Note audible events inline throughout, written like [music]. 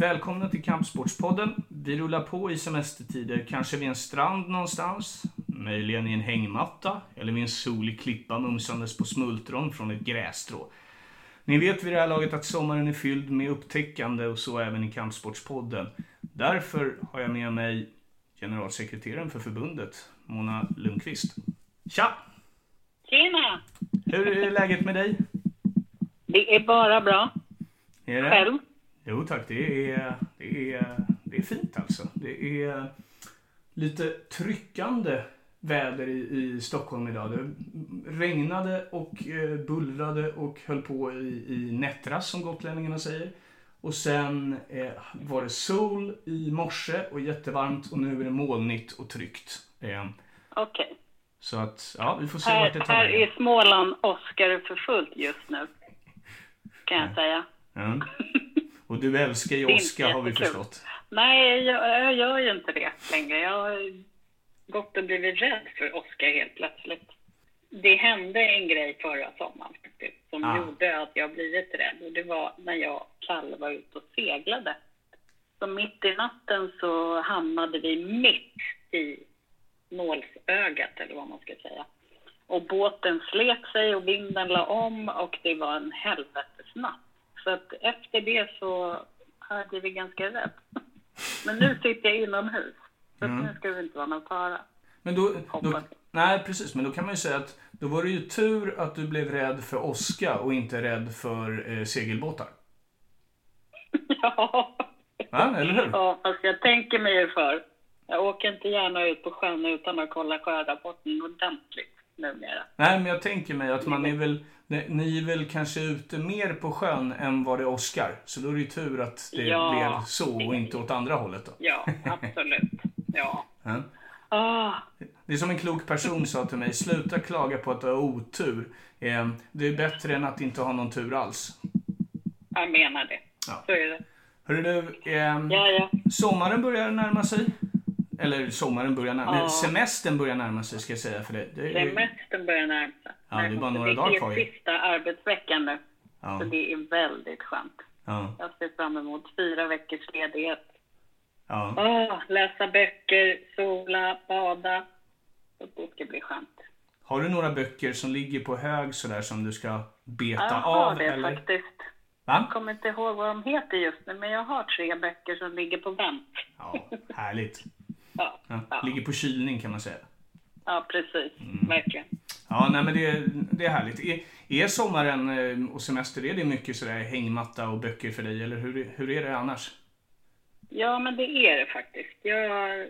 Välkomna till Kampsportspodden. Vi rullar på i semestertider, kanske vid en strand någonstans, möjligen i en hängmatta eller vid en solig klippa mumsandes på smultron från ett grässtrå. Ni vet vid det här laget att sommaren är fylld med upptäckande och så även i Kampsportspodden. Därför har jag med mig generalsekreteraren för förbundet, Mona Lundqvist. Tja! Tjena! Hur är läget med dig? Det är bara bra. Är det? Själv? Jo tack, det är, det är, det är fint alltså. Det är lite tryckande väder i, i Stockholm idag. Det regnade och eh, bullrade och höll på i, i nättras som gotlänningarna säger. Och sen eh, var det sol i morse och jättevarmt och nu är det molnigt och tryckt. Eh, Okej. så att, ja, vi får se vart det Här, tar här är Småland Oscar för fullt just nu. Kan jag säga. Ja. Och du älskar ju Oscar har vi förstått. Nej, jag, jag gör ju inte det längre. Jag har gått och blivit rädd för Oscar helt plötsligt. Det hände en grej förra sommaren faktiskt, som Ah. gjorde att jag blivit rädd. Och det var när jag och Kalle var ute och seglade. Så mitt i natten så hamnade vi mitt i nålsögat, eller vad man ska säga. Och båten slet sig och vinden la om och det var en helvetesnatt. Så att efter det så hade blivit ganska rädd. Men nu sitter jag inomhus. Så Mm. nu ska det inte vara någon fara. Men då, då, nej precis, men då kan man ju säga att då var det ju tur att du blev rädd för åska och inte rädd för eh, segelbåtar. [laughs] ja. Va? Eller hur? ja, fast jag tänker mig ju för. Jag åker inte gärna ut på sjön utan att kolla sjörapporten ordentligt numera. Nej, men jag tänker mig att man är väl, ni- är väl kanske ute mer på sjön än vad det åskar. Så då är det ju tur att det Ja. blev så och inte åt andra hållet då. Ja, absolut. Ja. Ja. Ah, Det är som en klok person sa till mig, sluta klaga på att du har otur. Eh, Det är bättre än att inte ha någon tur alls. jag menar det. Ja. Så är det. Hörru du, ehm, Ja, ja. Sommaren börjar närma sig. Eller sommaren börjar närma Ja. Nej, Semestern börjar närma sig ska jag säga för det. det är, Semestern börjar närma sig. Ja, det är bara några det dagar är kvar ju. sista arbetsveckan nu. ja, Så det är väldigt skönt. ja, Jag ser fram emot fyra veckors ledighet. ja. Åh, läsa böcker, sola, bada. Det ska bli skönt. Har du några böcker som ligger på hög sådär som du ska beta Jag har av? det eller? faktiskt. Va? Jag kommer inte ihåg vad de heter just nu, men jag har tre böcker som ligger på vänt. Ja, härligt. Ja, ligger på kylning kan man säga. ja precis. Mm. Verkligen. Ja, nej men det, det är härligt. Är, är sommaren eh, och semester, är det mycket sådär hängmatta och böcker för dig? Eller hur, hur är det annars? Ja, men det är det faktiskt. Jag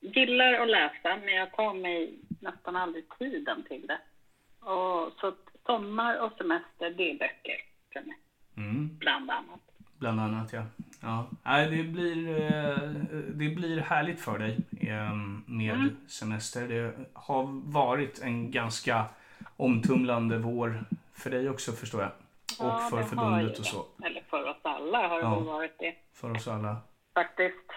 gillar att läsa, men jag tar mig nästan aldrig tiden till det. Och, så sommar och semester, det är böcker för mig, Mm. bland annat. Bland annat ja. Ja. Det, blir, eh, det blir härligt för dig eh, med Mm. semester. Det har varit en ganska omtumlande vår för dig också förstår jag. Och Ja, för förbundet och så. Eller för oss alla har det Ja. varit det, För oss alla. faktiskt.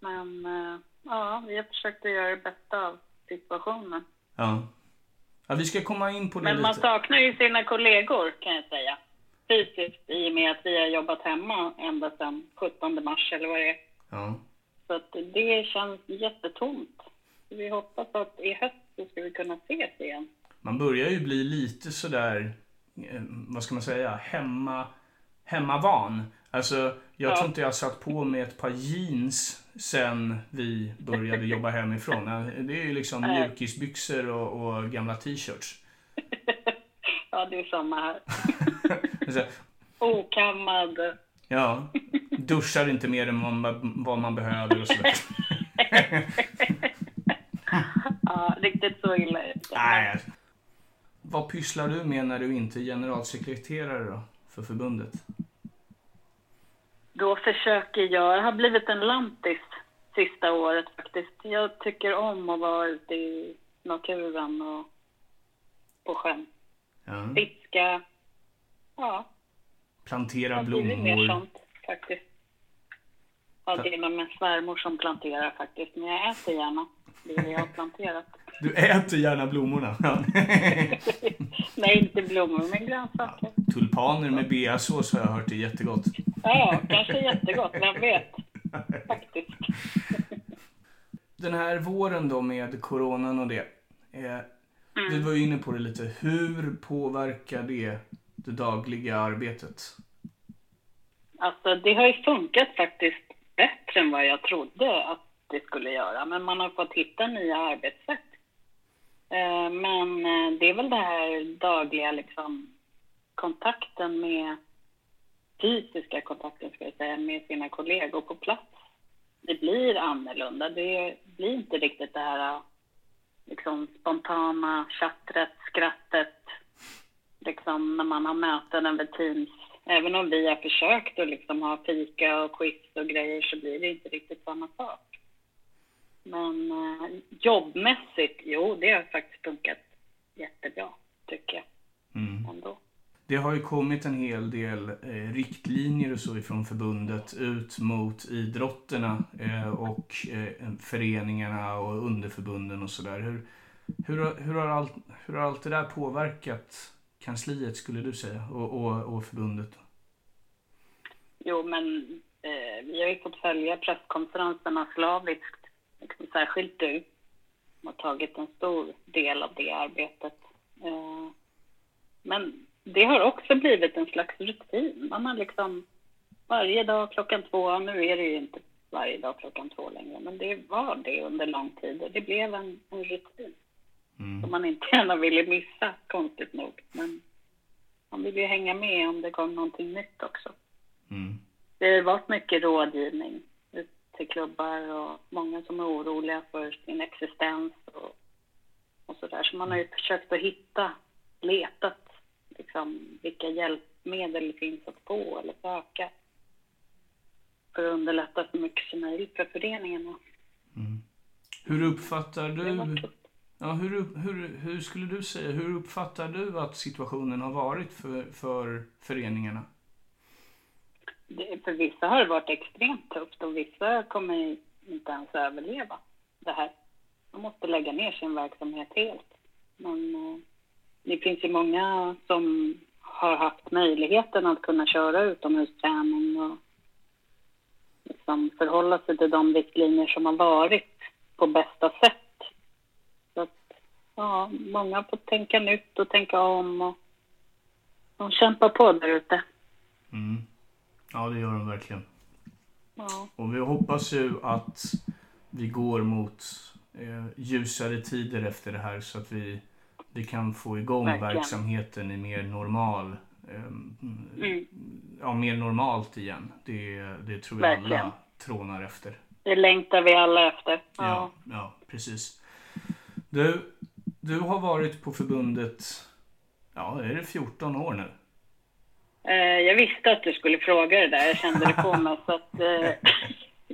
Men eh, ja, vi har försökt att göra det bästa av situationen. Ja. ja vi ska komma in på det Men man lite. saknar ju sina kollegor, kan jag säga. Fysiskt, i och med att vi har jobbat hemma ända sedan 17 mars, eller vad det är. Ja. Så att det känns jättetomt. Vi hoppas att i höst så ska vi kunna ses igen. Man börjar ju bli lite sådär, eh, vad ska man säga, hemma, hemmavan. Alltså, jag Ja. tror inte jag har satt på mig ett par jeans sen vi började jobba hemifrån. Det är ju liksom mjukisbyxor och, och gamla t-shirts. [laughs] Ja, det är samma här. [laughs] Okammad. ja, duschar inte mer än vad man, vad man behöver och sådär. [laughs] Ja, riktigt så illa. Nej. Vad pysslar du med när du inte är generalsekreterare då, för förbundet? Då försöker jag, jag har blivit en lantis sista året faktiskt. Jag tycker om att vara ute i naturen och på sjön. Ja. Fiska. Ja, Plantera har blivit mer blommor. sånt faktiskt. Ja, det är nog min svärmor som planterar faktiskt, men jag äter gärna det jag har planterat. [laughs] Du äter gärna blommorna. [laughs] Nej, inte blommor, men grönsaker. Tulpaner med beasås har jag hört är jättegott. Ja, kanske jättegott, vem vet? Faktiskt. [laughs] Den här våren då med coronan och det. Eh, Mm. Du var ju inne på det lite. Hur påverkar det det dagliga arbetet? Alltså det har ju funkat faktiskt bättre än vad jag trodde att det skulle göra. Men man har fått hitta nya arbetssätt. Eh, men eh, det är väl det här dagliga liksom kontakten med fysiska kontakten ska jag säga med sina kollegor på plats. Det blir annorlunda. Det blir inte riktigt det här liksom spontana chattret, skrattet liksom när man har möten över Teams. Även om vi har försökt att liksom ha fika och quiz och grejer så blir det inte riktigt samma sak. Men eh, jobbmässigt, jo, det har faktiskt funkat jättebra, tycker jag Mm. ändå. Det har ju kommit en hel del eh, riktlinjer och så ifrån förbundet ut mot idrotterna eh, och eh, föreningarna och underförbunden och sådär. Hur, hur, hur, har allt, hur har allt det där påverkat kansliet skulle du säga och, och, och förbundet? Jo, men eh, vi har ju fått följa presskonferenserna slaviskt, liksom, särskilt du, som har tagit en stor del av det arbetet. Eh, men det har också blivit en slags rutin. Man har liksom varje dag klockan två, nu är det ju inte varje dag klockan två längre, men det var det under lång tid och det blev en, en rutin Mm. som man inte gärna ville missa, konstigt nog. Men man vill ju hänga med om det kom någonting nytt också. Mm. Det har varit mycket rådgivning till klubbar och många som är oroliga för sin existens och, och sådär. Så man har ju försökt att hitta, letat liksom vilka hjälpmedel det finns att få eller söka för att underlätta så mycket som möjligt för föreningarna. Mm. Hur uppfattar du ja, hur, hur, hur skulle du säga, hur uppfattar du att situationen har varit för, för föreningarna? Det, för vissa har det varit extremt tufft och vissa kommer inte ens överleva det här. De måste lägga ner sin verksamhet helt. Men eh, det finns ju många som har haft möjligheten att kunna köra utomhusträning och liksom förhålla sig till de riktlinjer som har varit på bästa sätt. Ja, många har fått tänka nytt och tänka om och de kämpar på där ute. Mm. Ja, det gör de verkligen. Ja. Och vi hoppas ju att vi går mot eh, ljusare tider efter det här så att vi, vi kan få igång Verkligen. verksamheten i mer normal eh, Mm. ja, mer normalt igen. Det, det tror jag Verkligen. alla trånar efter. Det längtar vi alla efter. Ja, Ja. ja, precis. Du, du har varit på förbundet, ja, är det 14 år nu? Eh, jag visste att du skulle fråga det där. Jag kände det på mig. så att, eh,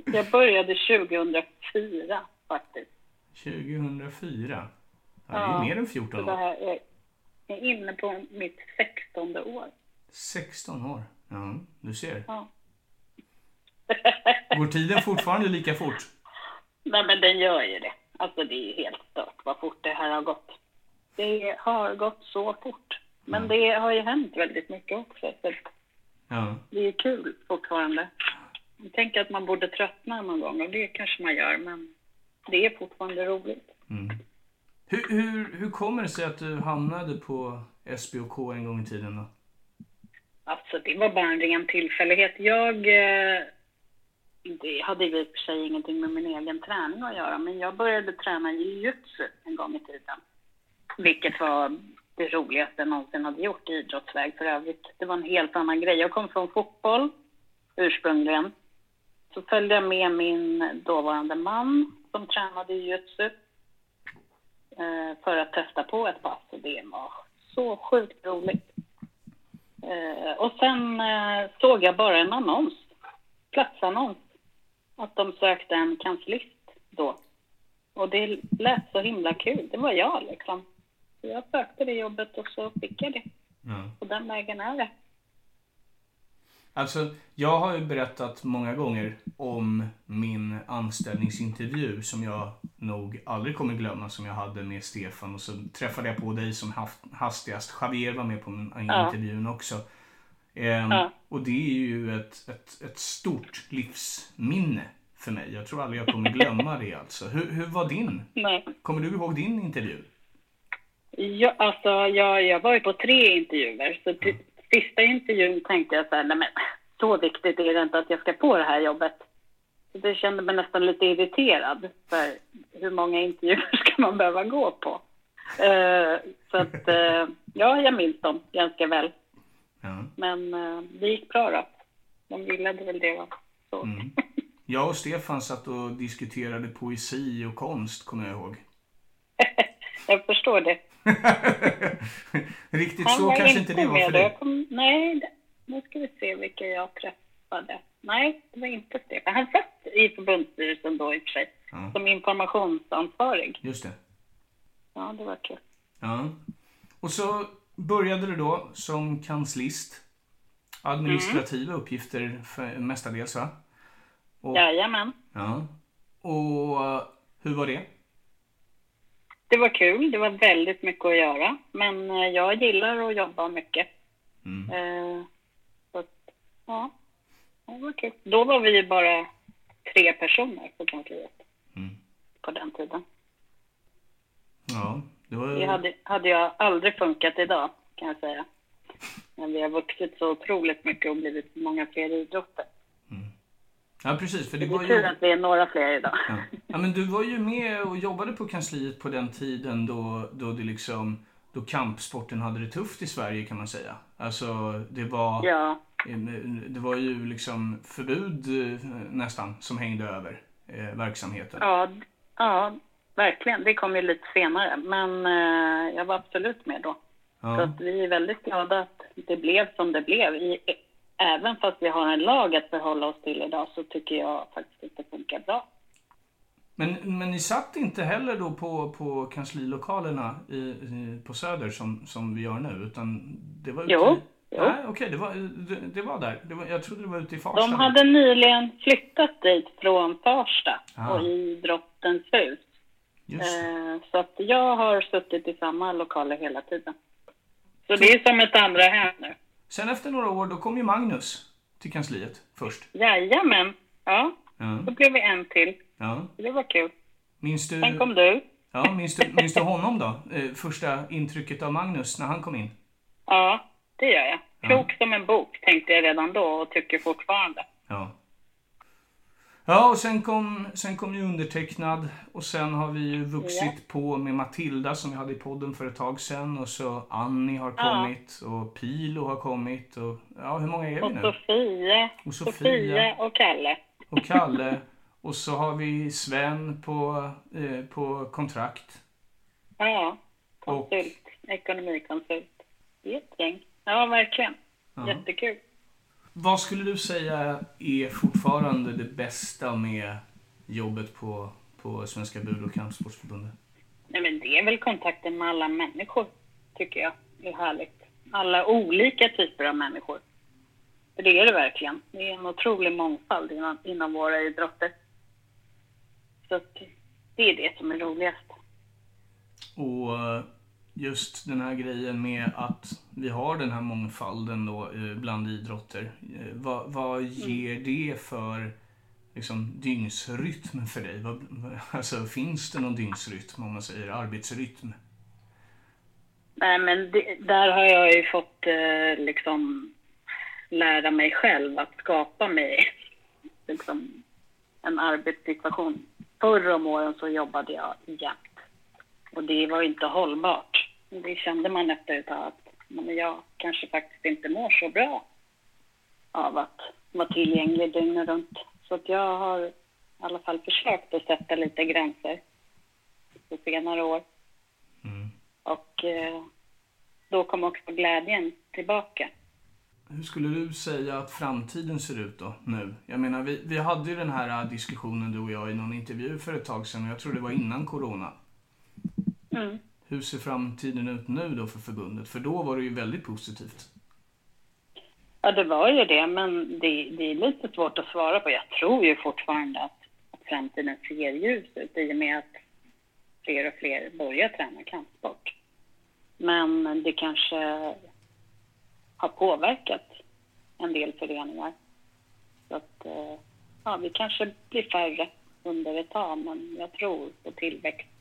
[laughs] jag började 2004 faktiskt. 2004? Ja, det är Ja, mer än Så 14 det år. är, jag är inne på mitt 16 år. 16 år. Ja, du ser. Ja. Går tiden fortfarande lika fort? [laughs] Nej, men den gör ju det. Alltså det är helt stört vad fort det här har gått. Det har gått så fort. Men det har ju hänt väldigt mycket också. Så Ja. det är kul fortfarande. Jag tänker att man borde tröttna någon gång och det kanske man gör. Men det är fortfarande roligt. Mm. Hur, hur, hur kommer det sig att du hamnade på SBOK en gång i tiden då? Alltså det var bara en ren tillfällighet. Jag eh, det hade ju i och för sig ingenting med min egen träning att göra, men jag började träna jujutsu en gång i tiden. Vilket var det roligaste jag någonsin hade gjort i idrottsväg för övrigt. Det var en helt annan grej. Jag kom från fotboll ursprungligen. Så följde jag med min dåvarande man som tränade jujutsu eh, för att testa på ett pass och det var så sjukt roligt. Eh, och sen eh, såg jag bara en annons, platsannons, att de sökte en kanslist då. Och det lät så himla kul. Det var jag liksom. Så jag sökte det jobbet och så fick jag det. Ja. Och den vägen är det. Alltså, jag har ju berättat många gånger om min anställningsintervju som jag nog aldrig kommer glömma som jag hade med Stefan och så träffade jag på dig som hastigast. Javier var med på den Ja. intervjun också. Ehm, Ja. Och det är ju ett, ett, ett stort livsminne för mig. Jag tror aldrig jag kommer glömma det alltså. Hur, hur var din? Nej. Kommer du ihåg din intervju? Ja, alltså, jag, jag var ju på tre intervjuer. Så till sista intervjun tänkte jag så här, nej men så viktigt är det inte att jag ska få det här jobbet. Så det kände mig nästan lite irriterad. För hur många intervjuer [laughs] ska man behöva gå på? Eh, så att, eh, ja, jag minns dem ganska väl. Ja. Men eh, det gick bra då. De gillade väl det va? Så. Mm. Jag och Stefan satt och diskuterade poesi och konst, kommer jag ihåg. [laughs] jag förstår det. [laughs] Riktigt Han så kanske inte det var för dig. Kom, nej, nu ska vi se vilka jag träffade. Nej, det var inte Stefan. Han satt i förbundsstyrelsen då i och för sig, Ja. som informationsansvarig. Just det. Ja, det var kul. Ja. Och så började du då som kanslist. Administrativa uppgifter för, mestadels va? Och, Jajamän. ja. Och hur var det? Det var kul. Det var väldigt mycket att göra. Men eh, jag gillar att jobba mycket. Mm. Eh, så ja, det var kul. Då var vi bara tre personer på kansliet Mm. på den tiden. Ja, det var... Det hade, hade jag aldrig funkat idag, kan jag säga. Men vi har vuxit så otroligt mycket och blivit många fler idrotter. Ja, precis. För det Det var är ju... tur att vi är några fler idag. Ja. ja, men du var ju med och jobbade på kansliet på den tiden då, då det liksom då kampsporten hade det tufft i Sverige kan man säga. Alltså det var, Ja, det var ju liksom förbud eh, nästan som hängde över eh, verksamheten. ja, ja, verkligen. Det kom ju lite senare, men eh, jag var absolut med då. Så Ja. att vi är väldigt glada att det blev som det blev. I, även fast vi har en lag att förhålla oss till idag så tycker jag faktiskt att det funkar bra. Men, men ni satt inte heller då på, på kanslilokalerna i, i, på Söder som, som vi gör nu utan det var ute Jo, jo. Nej, okej, det, var, det, det var där. Det var, jag trodde det var ute i Farsta. De hade nyligen flyttat dit från Farsta Ah. och i Drottens hus. Eh, Så att jag har suttit i samma lokaler hela tiden. Så det är som ett andra hem nu. Sen efter några år då kom ju Magnus till kansliet först. Jajamän. Ja, Ja, då blev vi en till. ja. Det var kul. Minns du, Sen kom du. ja, minns du, minns du honom då? Eh, första intrycket av Magnus när han kom in? Ja, det gör jag. Klok som en bok tänkte jag redan då och tycker fortfarande. Ja. Ja, och sen kom, sen kom ju undertecknad och sen har vi ju vuxit på med Matilda som vi hade i podden för ett tag sedan och så Annie har kommit och Pilo har kommit och ja, hur många är vi Och nu? Sofia, Och Sofia. Sofia och Kalle. Och Kalle [laughs] och så har vi Sven på, eh, på kontrakt. Ja, konsult. Ekonomikonsult. Det är ett gäng. Ja, verkligen. Jättekul. Vad skulle du säga är fortfarande det bästa med jobbet på, på Svenska Bud och kampsportsförbundet? Nej, men det är väl kontakten med alla människor, tycker jag. Det är härligt. Alla olika typer av människor. För det är det verkligen. Det är en otrolig mångfald inom, inom våra idrotter. Så det är det som är roligast. Och eh, just den här grejen med att vi har den här mångfalden då eh, bland idrotter. Eh, Vad, vad ger det för liksom, dygnsrytm för dig? Vad, vad- [laughs] alltså, finns det någon dygnsrytm om man säger arbetsrytm? Nej, men det, där har jag ju fått eh, liksom lära mig själv att skapa mig [laughs] liksom, en arbetssituation. Förr om åren så jobbade jag jämt. Och det var inte hållbart. Det kände man efter ett tag att men jag kanske faktiskt inte mår så bra av att vara tillgänglig dygnet runt. Så att jag har i alla fall försökt att sätta lite gränser på senare år. Och eh, då kom också glädjen tillbaka. Hur skulle du säga att framtiden ser ut då, nu? Jag menar, vi, vi hade ju den här äh, diskussionen du och jag i någon intervju för ett tag sedan och jag tror det var innan corona. Mm. Hur ser framtiden ut nu då för förbundet? För då var det ju väldigt positivt. Ja, det var ju det, men det, det är lite svårt att svara på. Jag tror ju fortfarande att, att framtiden ser ljus ut i och med att fler och fler börjar träna kampsport. Men det kanske har påverkat en del föreningar. Så att, eh, ja, vi kanske blir färre under ett tag, men jag tror på tillväxt.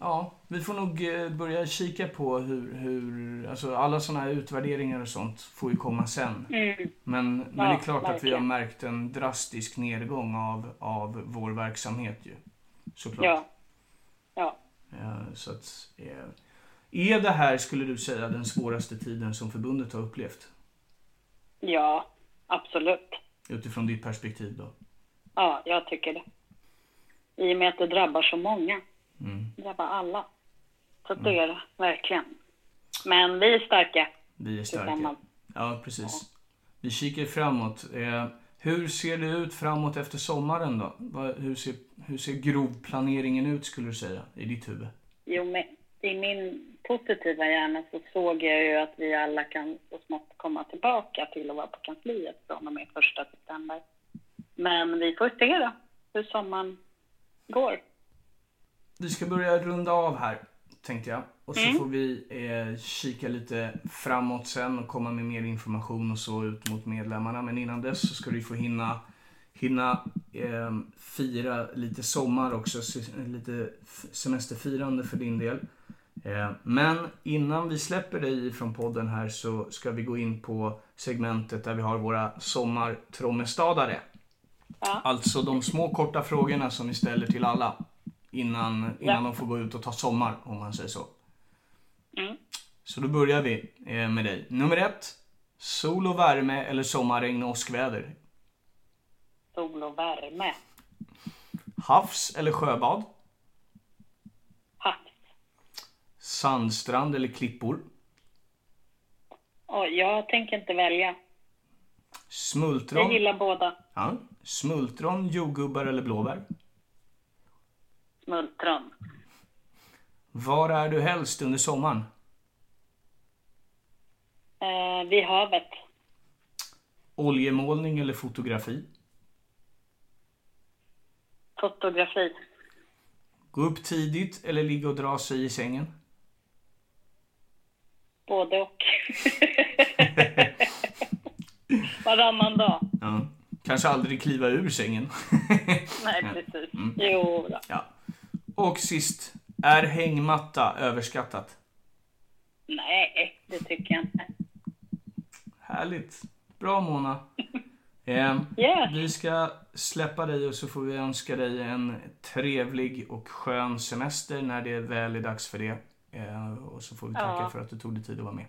Ja, vi får nog eh, börja kika på hur, hur alltså alla sådana här utvärderingar och sånt får ju komma sen. Mm. Men, men Ja, det är klart att vi har verkligen. märkt en drastisk nedgång av, av vår verksamhet ju. Såklart. Ja. Ja. Eh, Så att, eh, är det här, skulle du säga, den svåraste tiden som förbundet har upplevt? ja, absolut. Utifrån ditt perspektiv då? Ja, jag tycker det. I och med att det drabbar så många. Mm. Drabbar alla. Så att det är det, verkligen. Men vi är starka Vi är starka. Ja, precis. Vi kikar framåt. Eh, hur ser det ut framåt efter sommaren då? Hur ser, hur ser grovplaneringen ut skulle du säga i ditt huvud? Jo, men i min positiva hjärna så såg jag ju att vi alla kan så smått komma tillbaka till att vara på kansliet från och med första september. Men vi får se då hur sommaren går. Vi ska börja runda av här, tänkte jag. Och så Mm. får vi eh, kika lite framåt sen och komma med mer information och så ut mot medlemmarna. Men innan dess så ska du få hinna, hinna eh, fira lite sommar också. Lite semesterfirande för din del. Eh, men innan vi släpper dig från podden här så ska vi gå in på segmentet där vi har våra sommartrommestadare. Ja. Alltså de små korta frågorna som vi ställer till alla innan, innan Ja. de får gå ut och ta sommar, om man säger så. Mm. Så då börjar vi eh, med dig. Nummer ett. Sol och värme eller sommarregn och åskväder? Sol och värme. Havs eller sjöbad? Havs. Sandstrand eller klippor? Oj, jag tänker inte välja. Jag Smultron, gillar båda. ja. Smultron, jordgubbar eller blåbär? Smultron. Var är du helst under sommaren? Eh, vid havet. Oljemålning eller fotografi? Fotografi. Gå upp tidigt eller ligga och dra sig i sängen? Både och. [laughs] Varannan dag. Ja. Kanske aldrig kliva ur sängen. Nej, precis. Mm. Jo då. ja. Och sist, är hängmatta överskattat? Nej, det tycker jag inte. Härligt. Bra Mona. [laughs] Eh, Yes. Vi ska släppa dig och så får vi önska dig en trevlig och skön semester när det väl är dags för det. Eh, och så får vi tacka Ja. för att du tog dig tid att vara med.